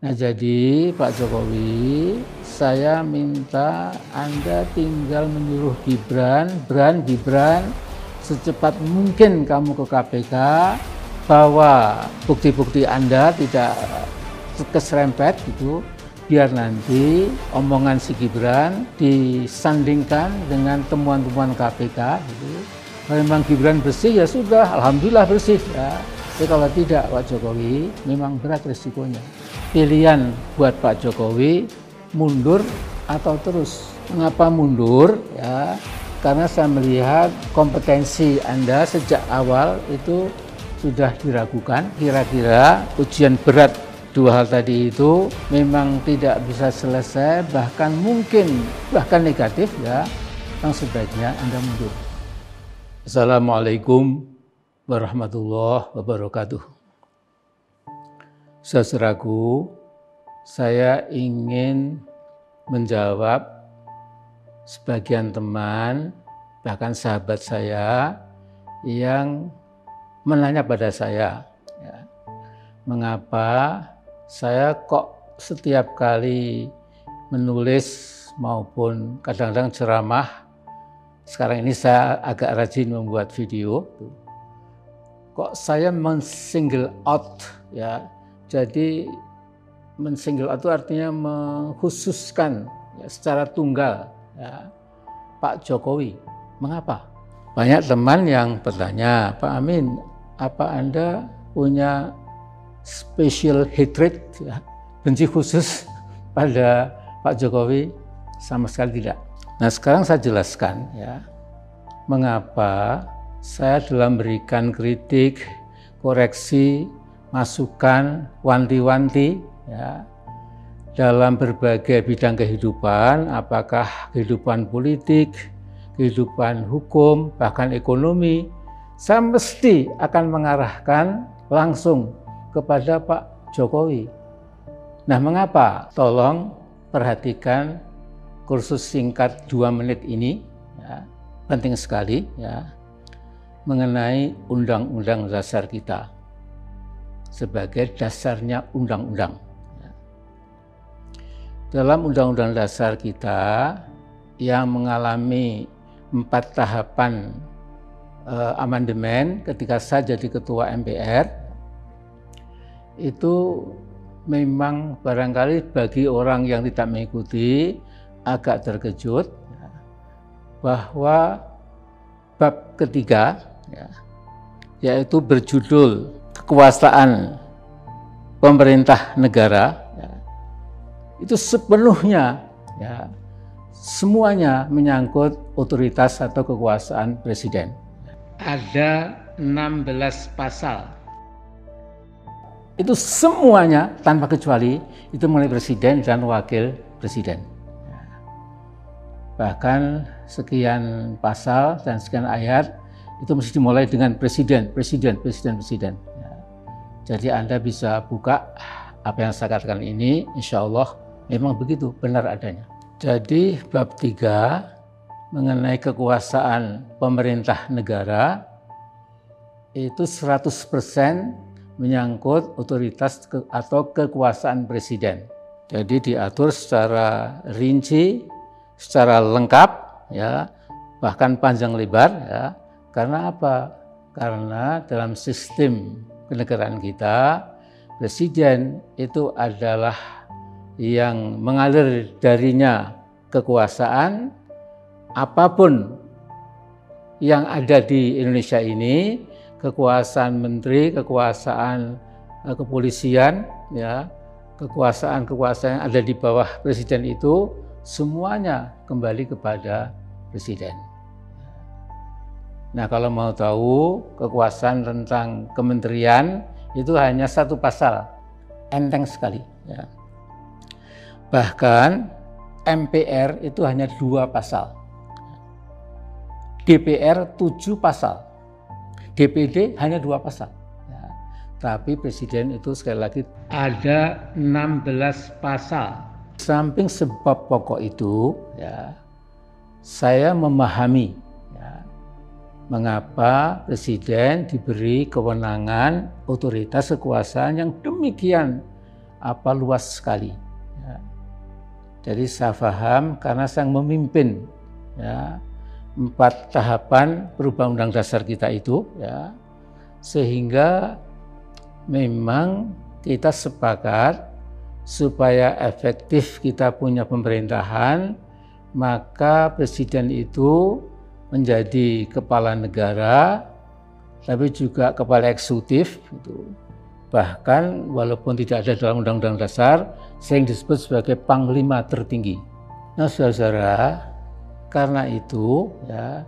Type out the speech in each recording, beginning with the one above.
Nah jadi Pak Jokowi, saya minta Anda tinggal menyuruh Gibran, Bran, Gibran, secepat mungkin kamu ke KPK, bawa bukti-bukti Anda tidak keserempet gitu, biar nanti omongan si Gibran disandingkan dengan temuan-temuan KPK gitu. Kalau memang Gibran bersih ya sudah, Alhamdulillah bersih ya. Tapi kalau tidak Pak Jokowi memang berat resikonya pilihan buat Pak Jokowi mundur atau terus. Mengapa mundur? Ya, karena saya melihat kompetensi Anda sejak awal itu sudah diragukan. Kira-kira ujian berat dua hal tadi itu memang tidak bisa selesai, bahkan mungkin bahkan negatif ya, yang sebaiknya Anda mundur. Assalamualaikum warahmatullahi wabarakatuh. Saudaraku, saya ingin menjawab sebagian teman, bahkan sahabat saya yang menanya pada saya, ya, mengapa saya kok setiap kali menulis maupun kadang-kadang ceramah, sekarang ini saya agak rajin membuat video, kok saya men-single out ya jadi mensingle itu artinya mengkhususkan ya, secara tunggal ya, Pak Jokowi. Mengapa? Banyak teman yang bertanya, Pak Amin, apa Anda punya special hatred, ya, benci khusus pada Pak Jokowi? Sama sekali tidak. Nah sekarang saya jelaskan ya, mengapa saya dalam memberikan kritik, koreksi, masukan, wanti-wanti ya, dalam berbagai bidang kehidupan, apakah kehidupan politik, kehidupan hukum, bahkan ekonomi, saya mesti akan mengarahkan langsung kepada Pak Jokowi. Nah, mengapa? Tolong perhatikan kursus singkat dua menit ini, ya, penting sekali ya, mengenai undang-undang dasar kita sebagai dasarnya undang-undang. Dalam undang-undang dasar kita yang mengalami empat tahapan eh, amandemen ketika saya jadi ketua MPR itu memang barangkali bagi orang yang tidak mengikuti agak terkejut bahwa bab ketiga ya, yaitu berjudul kekuasaan pemerintah negara ya, itu sepenuhnya ya, semuanya menyangkut otoritas atau kekuasaan presiden. Ada 16 pasal. Itu semuanya tanpa kecuali itu mulai presiden dan wakil presiden. Bahkan sekian pasal dan sekian ayat itu mesti dimulai dengan presiden, presiden, presiden, presiden. Jadi Anda bisa buka apa yang saya katakan ini, insya Allah memang begitu, benar adanya. Jadi bab tiga mengenai kekuasaan pemerintah negara itu 100% menyangkut otoritas ke, atau kekuasaan presiden. Jadi diatur secara rinci, secara lengkap, ya, bahkan panjang lebar, ya. Karena apa? Karena dalam sistem kenegaraan kita, presiden itu adalah yang mengalir darinya kekuasaan apa pun yang ada di Indonesia ini, kekuasaan menteri, kekuasaan eh, kepolisian, ya, kekuasaan-kekuasaan yang ada di bawah presiden itu semuanya kembali kepada presiden. Nah kalau mau tahu kekuasaan tentang kementerian itu hanya satu pasal, enteng sekali. Ya. Bahkan MPR itu hanya dua pasal, DPR tujuh pasal, DPD hanya dua pasal. Ya. Tapi presiden itu sekali lagi ada 16 pasal. Samping sebab pokok itu, ya, saya memahami mengapa presiden diberi kewenangan otoritas kekuasaan yang demikian apa luas sekali. Ya. Jadi saya paham karena saya memimpin ya, empat tahapan perubahan undang dasar kita itu, ya, sehingga memang kita sepakat supaya efektif kita punya pemerintahan, maka presiden itu menjadi kepala negara, tapi juga kepala eksekutif. Gitu. Bahkan walaupun tidak ada dalam Undang-Undang Dasar, sering disebut sebagai panglima tertinggi. Nah, saudara, karena itu ya,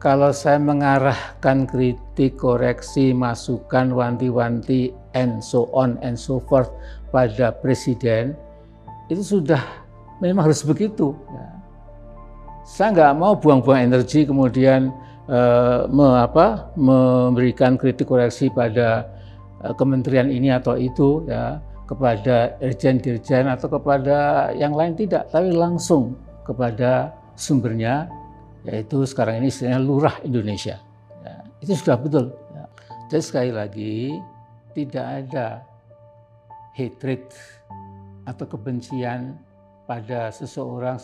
kalau saya mengarahkan kritik, koreksi, masukan, wanti-wanti, and so on and so forth pada presiden itu sudah memang harus begitu. Ya. Saya nggak mau buang-buang energi kemudian uh, me, apa, memberikan kritik koreksi pada uh, kementerian ini atau itu ya kepada dirjen-dirjen atau kepada yang lain tidak, tapi langsung kepada sumbernya yaitu sekarang ini istilahnya lurah Indonesia. Ya, itu sudah betul. Ya. Jadi sekali lagi tidak ada hatred atau kebencian pada seseorang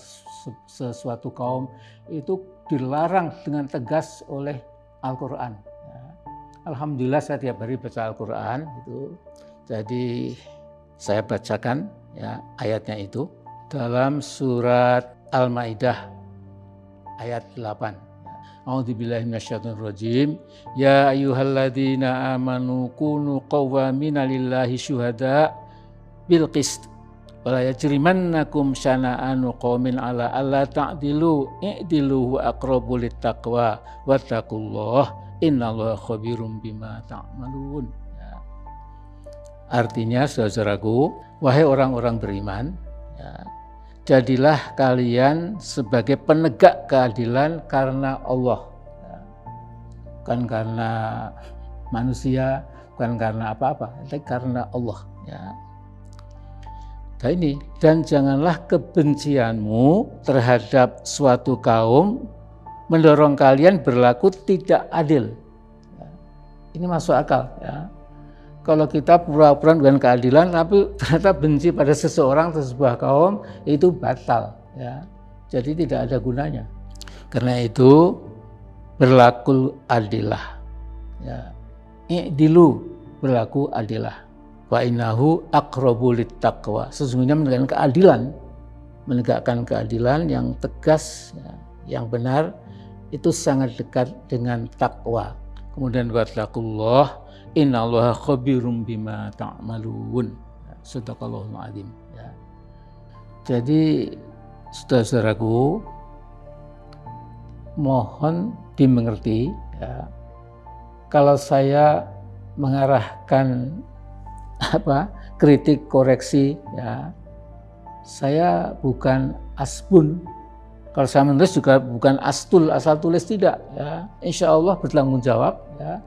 sesuatu kaum itu dilarang dengan tegas oleh Al-Quran. Alhamdulillah saya tiap hari baca Al-Quran itu. Jadi saya bacakan ya ayatnya itu dalam surat Al-Maidah ayat 8. A'udzubillahi minasyaitonirrajim. Ya ayyuhalladzina amanu kunu qawwamina lillahi syuhada bil qist. Wala yajrimannakum syana'anu qaumin ala alla ta'dilu i'dilu wa aqrabu littaqwa wattaqullah innallaha khabirum bima ta'malun. Ya. Artinya saudaraku, wahai orang-orang beriman, ya, jadilah kalian sebagai penegak keadilan karena Allah. Bukan karena manusia, bukan karena apa-apa, tapi karena Allah. Ya. Nah ini, dan janganlah kebencianmu terhadap suatu kaum mendorong kalian berlaku tidak adil. Ya. Ini masuk akal. Ya kalau kita pura-pura dengan keadilan tapi ternyata benci pada seseorang atau sebuah kaum itu batal ya jadi tidak ada gunanya karena itu berlaku adilah ya dilu berlaku adilah wa innahu aqrabu taqwa sesungguhnya menegakkan keadilan menegakkan keadilan yang tegas ya, yang benar itu sangat dekat dengan takwa kemudian wattaqullah Innallaha khabirum bima ta'malun. Sadaqallahul azim. Ya. Jadi saudara-saudaraku mohon dimengerti ya. Kalau saya mengarahkan apa kritik koreksi ya. Saya bukan asbun. Kalau saya menulis juga bukan astul asal tulis tidak ya. Insya Allah bertanggung jawab ya.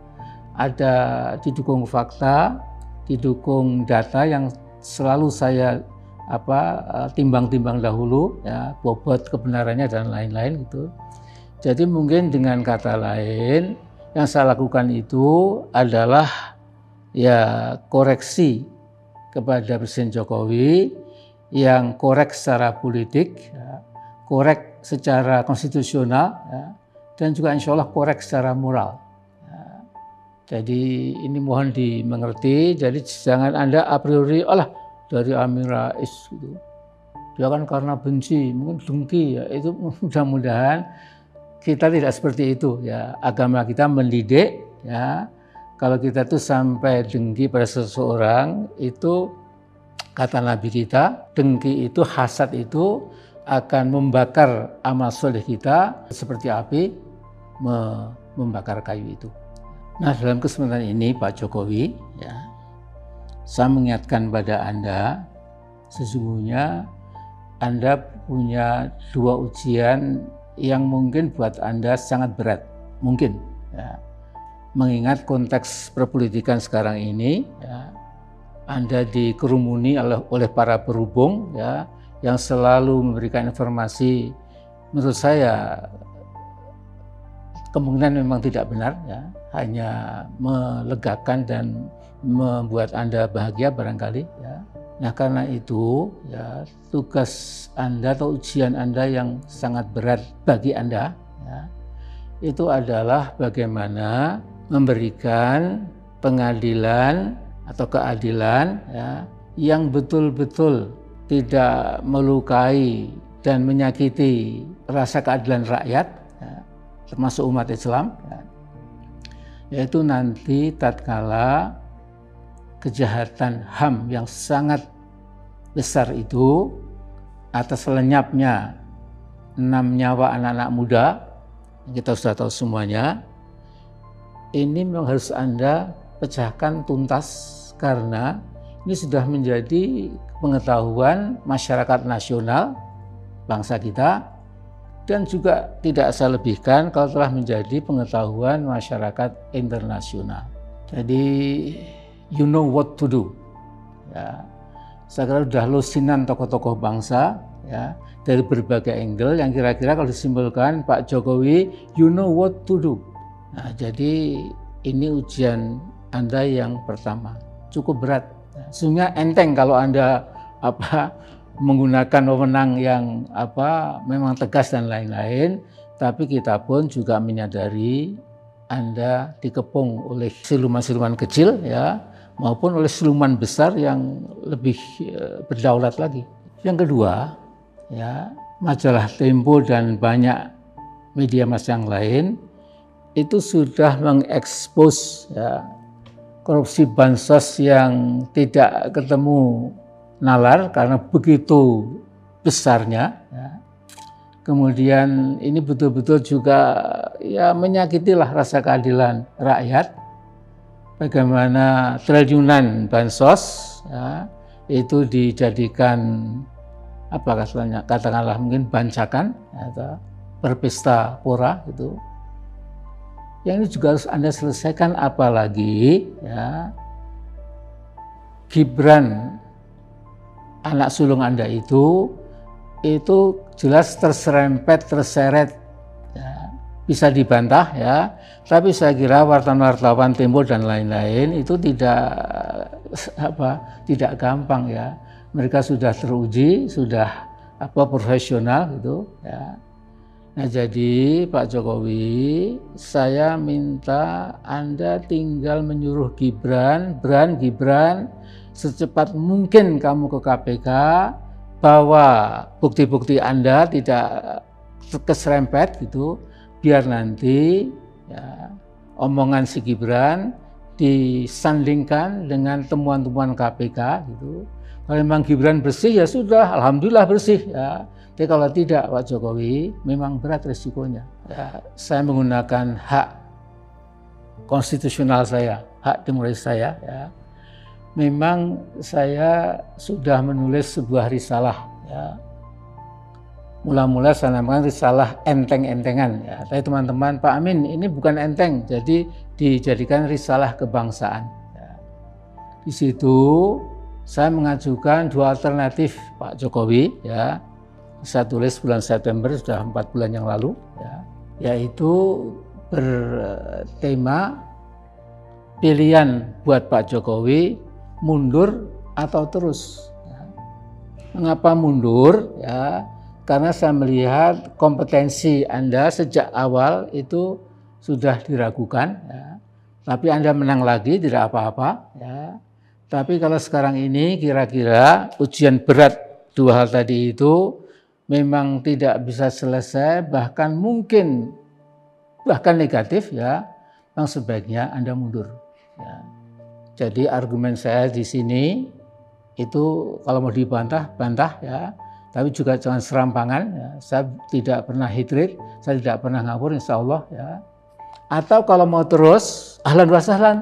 Ada didukung fakta, didukung data yang selalu saya apa eh, timbang-timbang dahulu ya. Bobot kebenarannya dan lain-lain gitu. Jadi mungkin dengan kata lain yang saya lakukan itu adalah ya koreksi kepada Presiden Jokowi yang korek secara politik, ya, korek secara konstitusional, ya, dan juga insya Allah korek secara moral. Jadi ini mohon dimengerti. Jadi jangan anda a priori, Allah dari Amin Rais gitu. Dia kan karena benci, mungkin dengki ya. Itu mudah-mudahan kita tidak seperti itu ya. Agama kita mendidik ya. Kalau kita tuh sampai dengki pada seseorang itu kata Nabi kita, dengki itu hasad itu akan membakar amal soleh kita seperti api membakar kayu itu. Nah dalam kesempatan ini Pak Jokowi, ya, saya mengingatkan pada Anda, sesungguhnya Anda punya dua ujian yang mungkin buat Anda sangat berat, mungkin. Ya. Mengingat konteks perpolitikan sekarang ini, ya, Anda dikerumuni oleh, oleh para berhubung, ya, yang selalu memberikan informasi. Menurut saya kemungkinan memang tidak benar ya hanya melegakan dan membuat anda bahagia barangkali ya. Nah karena itu ya tugas Anda atau ujian Anda yang sangat berat bagi Anda ya, itu adalah bagaimana memberikan pengadilan atau keadilan ya, yang betul-betul tidak melukai dan menyakiti rasa keadilan rakyat, ya, termasuk umat Islam, ya, yaitu nanti tatkala kejahatan HAM yang sangat besar itu atas lenyapnya enam nyawa anak-anak muda kita sudah tahu semuanya ini memang harus Anda pecahkan tuntas karena ini sudah menjadi pengetahuan masyarakat nasional bangsa kita dan juga tidak saya lebihkan kalau telah menjadi pengetahuan masyarakat internasional. Jadi you know what to do. Ya. Saya kira sudah lusinan tokoh-tokoh bangsa ya dari berbagai angle yang kira-kira kalau disimpulkan Pak Jokowi you know what to do. Nah, jadi ini ujian Anda yang pertama cukup berat. Sehingga enteng kalau Anda apa menggunakan wewenang yang apa memang tegas dan lain-lain, tapi kita pun juga menyadari anda dikepung oleh siluman-siluman kecil ya maupun oleh siluman besar yang lebih eh, berdaulat lagi. Yang kedua, ya, majalah Tempo dan banyak media mas yang lain itu sudah mengekspos ya, korupsi bansos yang tidak ketemu nalar karena begitu besarnya. Ya. Kemudian ini betul-betul juga ya menyakitilah rasa keadilan rakyat bagaimana triliunan bansos ya, itu dijadikan apa katanya katakanlah mungkin bancakan atau berpesta pora itu yang ini juga harus anda selesaikan apalagi ya Gibran anak sulung anda itu itu jelas terserempet terseret bisa dibantah ya, tapi saya kira wartawan-wartawan Tempo dan lain-lain itu tidak apa tidak gampang ya. Mereka sudah teruji, sudah apa profesional gitu ya. Nah jadi Pak Jokowi, saya minta Anda tinggal menyuruh Gibran, Bran, Gibran, secepat mungkin kamu ke KPK, bawa bukti-bukti Anda tidak keserempet gitu, biar nanti ya, omongan si Gibran disandingkan dengan temuan-temuan KPK gitu. Kalau memang Gibran bersih ya sudah, alhamdulillah bersih ya. Tapi kalau tidak Pak Jokowi memang berat resikonya. Ya, saya menggunakan hak konstitusional saya, hak demokrasi saya ya. Memang saya sudah menulis sebuah risalah ya, mula-mula saya namakan risalah enteng-entengan. Ya. Tapi teman-teman, Pak Amin ini bukan enteng, jadi dijadikan risalah kebangsaan. Di situ saya mengajukan dua alternatif Pak Jokowi. Ya. Saya tulis bulan September sudah empat bulan yang lalu, ya. yaitu bertema pilihan buat Pak Jokowi mundur atau terus. Ya. Mengapa mundur? Ya, karena saya melihat kompetensi Anda sejak awal itu sudah diragukan, ya. tapi Anda menang lagi tidak apa-apa. Ya. Tapi kalau sekarang ini kira-kira ujian berat dua hal tadi itu memang tidak bisa selesai, bahkan mungkin bahkan negatif ya, yang sebaiknya Anda mundur. Ya. Jadi argumen saya di sini itu kalau mau dibantah, bantah ya tapi juga jangan serampangan. Ya. Saya tidak pernah hitrit, saya tidak pernah ngawur, insya Allah. Ya. Atau kalau mau terus, ahlan wasahlan,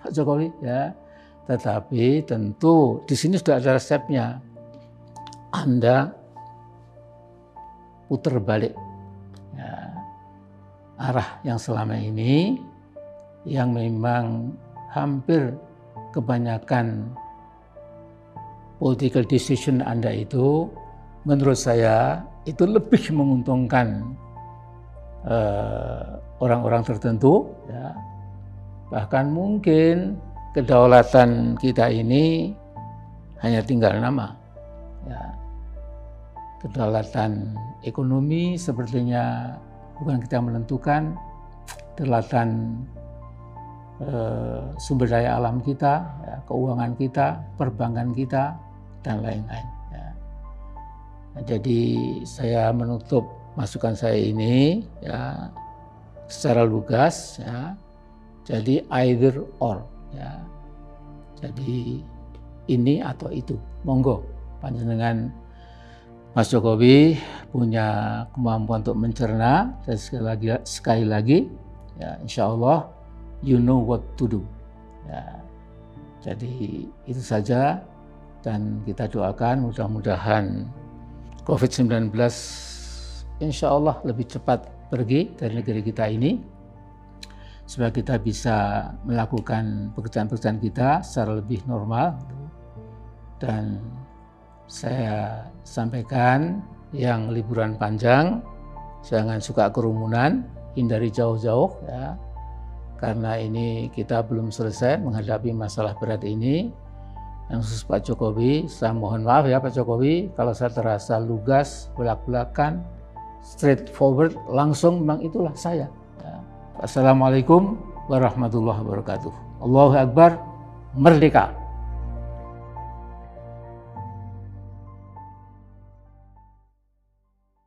Pak Jokowi. Ya. Tetapi tentu di sini sudah ada resepnya. Anda putar balik ya, arah yang selama ini yang memang hampir kebanyakan political decision Anda itu menurut saya itu lebih menguntungkan uh, orang-orang tertentu ya. bahkan mungkin kedaulatan kita ini hanya tinggal nama. Ya. Kedaulatan ekonomi sepertinya bukan kita menentukan, kedaulatan eh, sumber daya alam kita, ya, keuangan kita, perbankan kita, dan lain-lain. Ya. Nah, jadi saya menutup masukan saya ini ya secara lugas ya. Jadi either or ya. Jadi ini atau itu. Monggo panjenengan Mas Jokowi punya kemampuan untuk mencerna dan sekali lagi sekali lagi ya insya Allah you know what to do ya jadi itu saja dan kita doakan mudah-mudahan COVID-19 insya Allah lebih cepat pergi dari negeri kita ini supaya kita bisa melakukan pekerjaan-pekerjaan kita secara lebih normal. Dan saya sampaikan yang liburan panjang jangan suka kerumunan hindari jauh-jauh ya. Karena ini kita belum selesai menghadapi masalah berat ini. Yang khusus Pak Jokowi saya mohon maaf ya Pak Jokowi kalau saya terasa lugas belak-belakan straightforward langsung memang itulah saya. Ya. Assalamualaikum warahmatullahi wabarakatuh. Allahu Akbar merdeka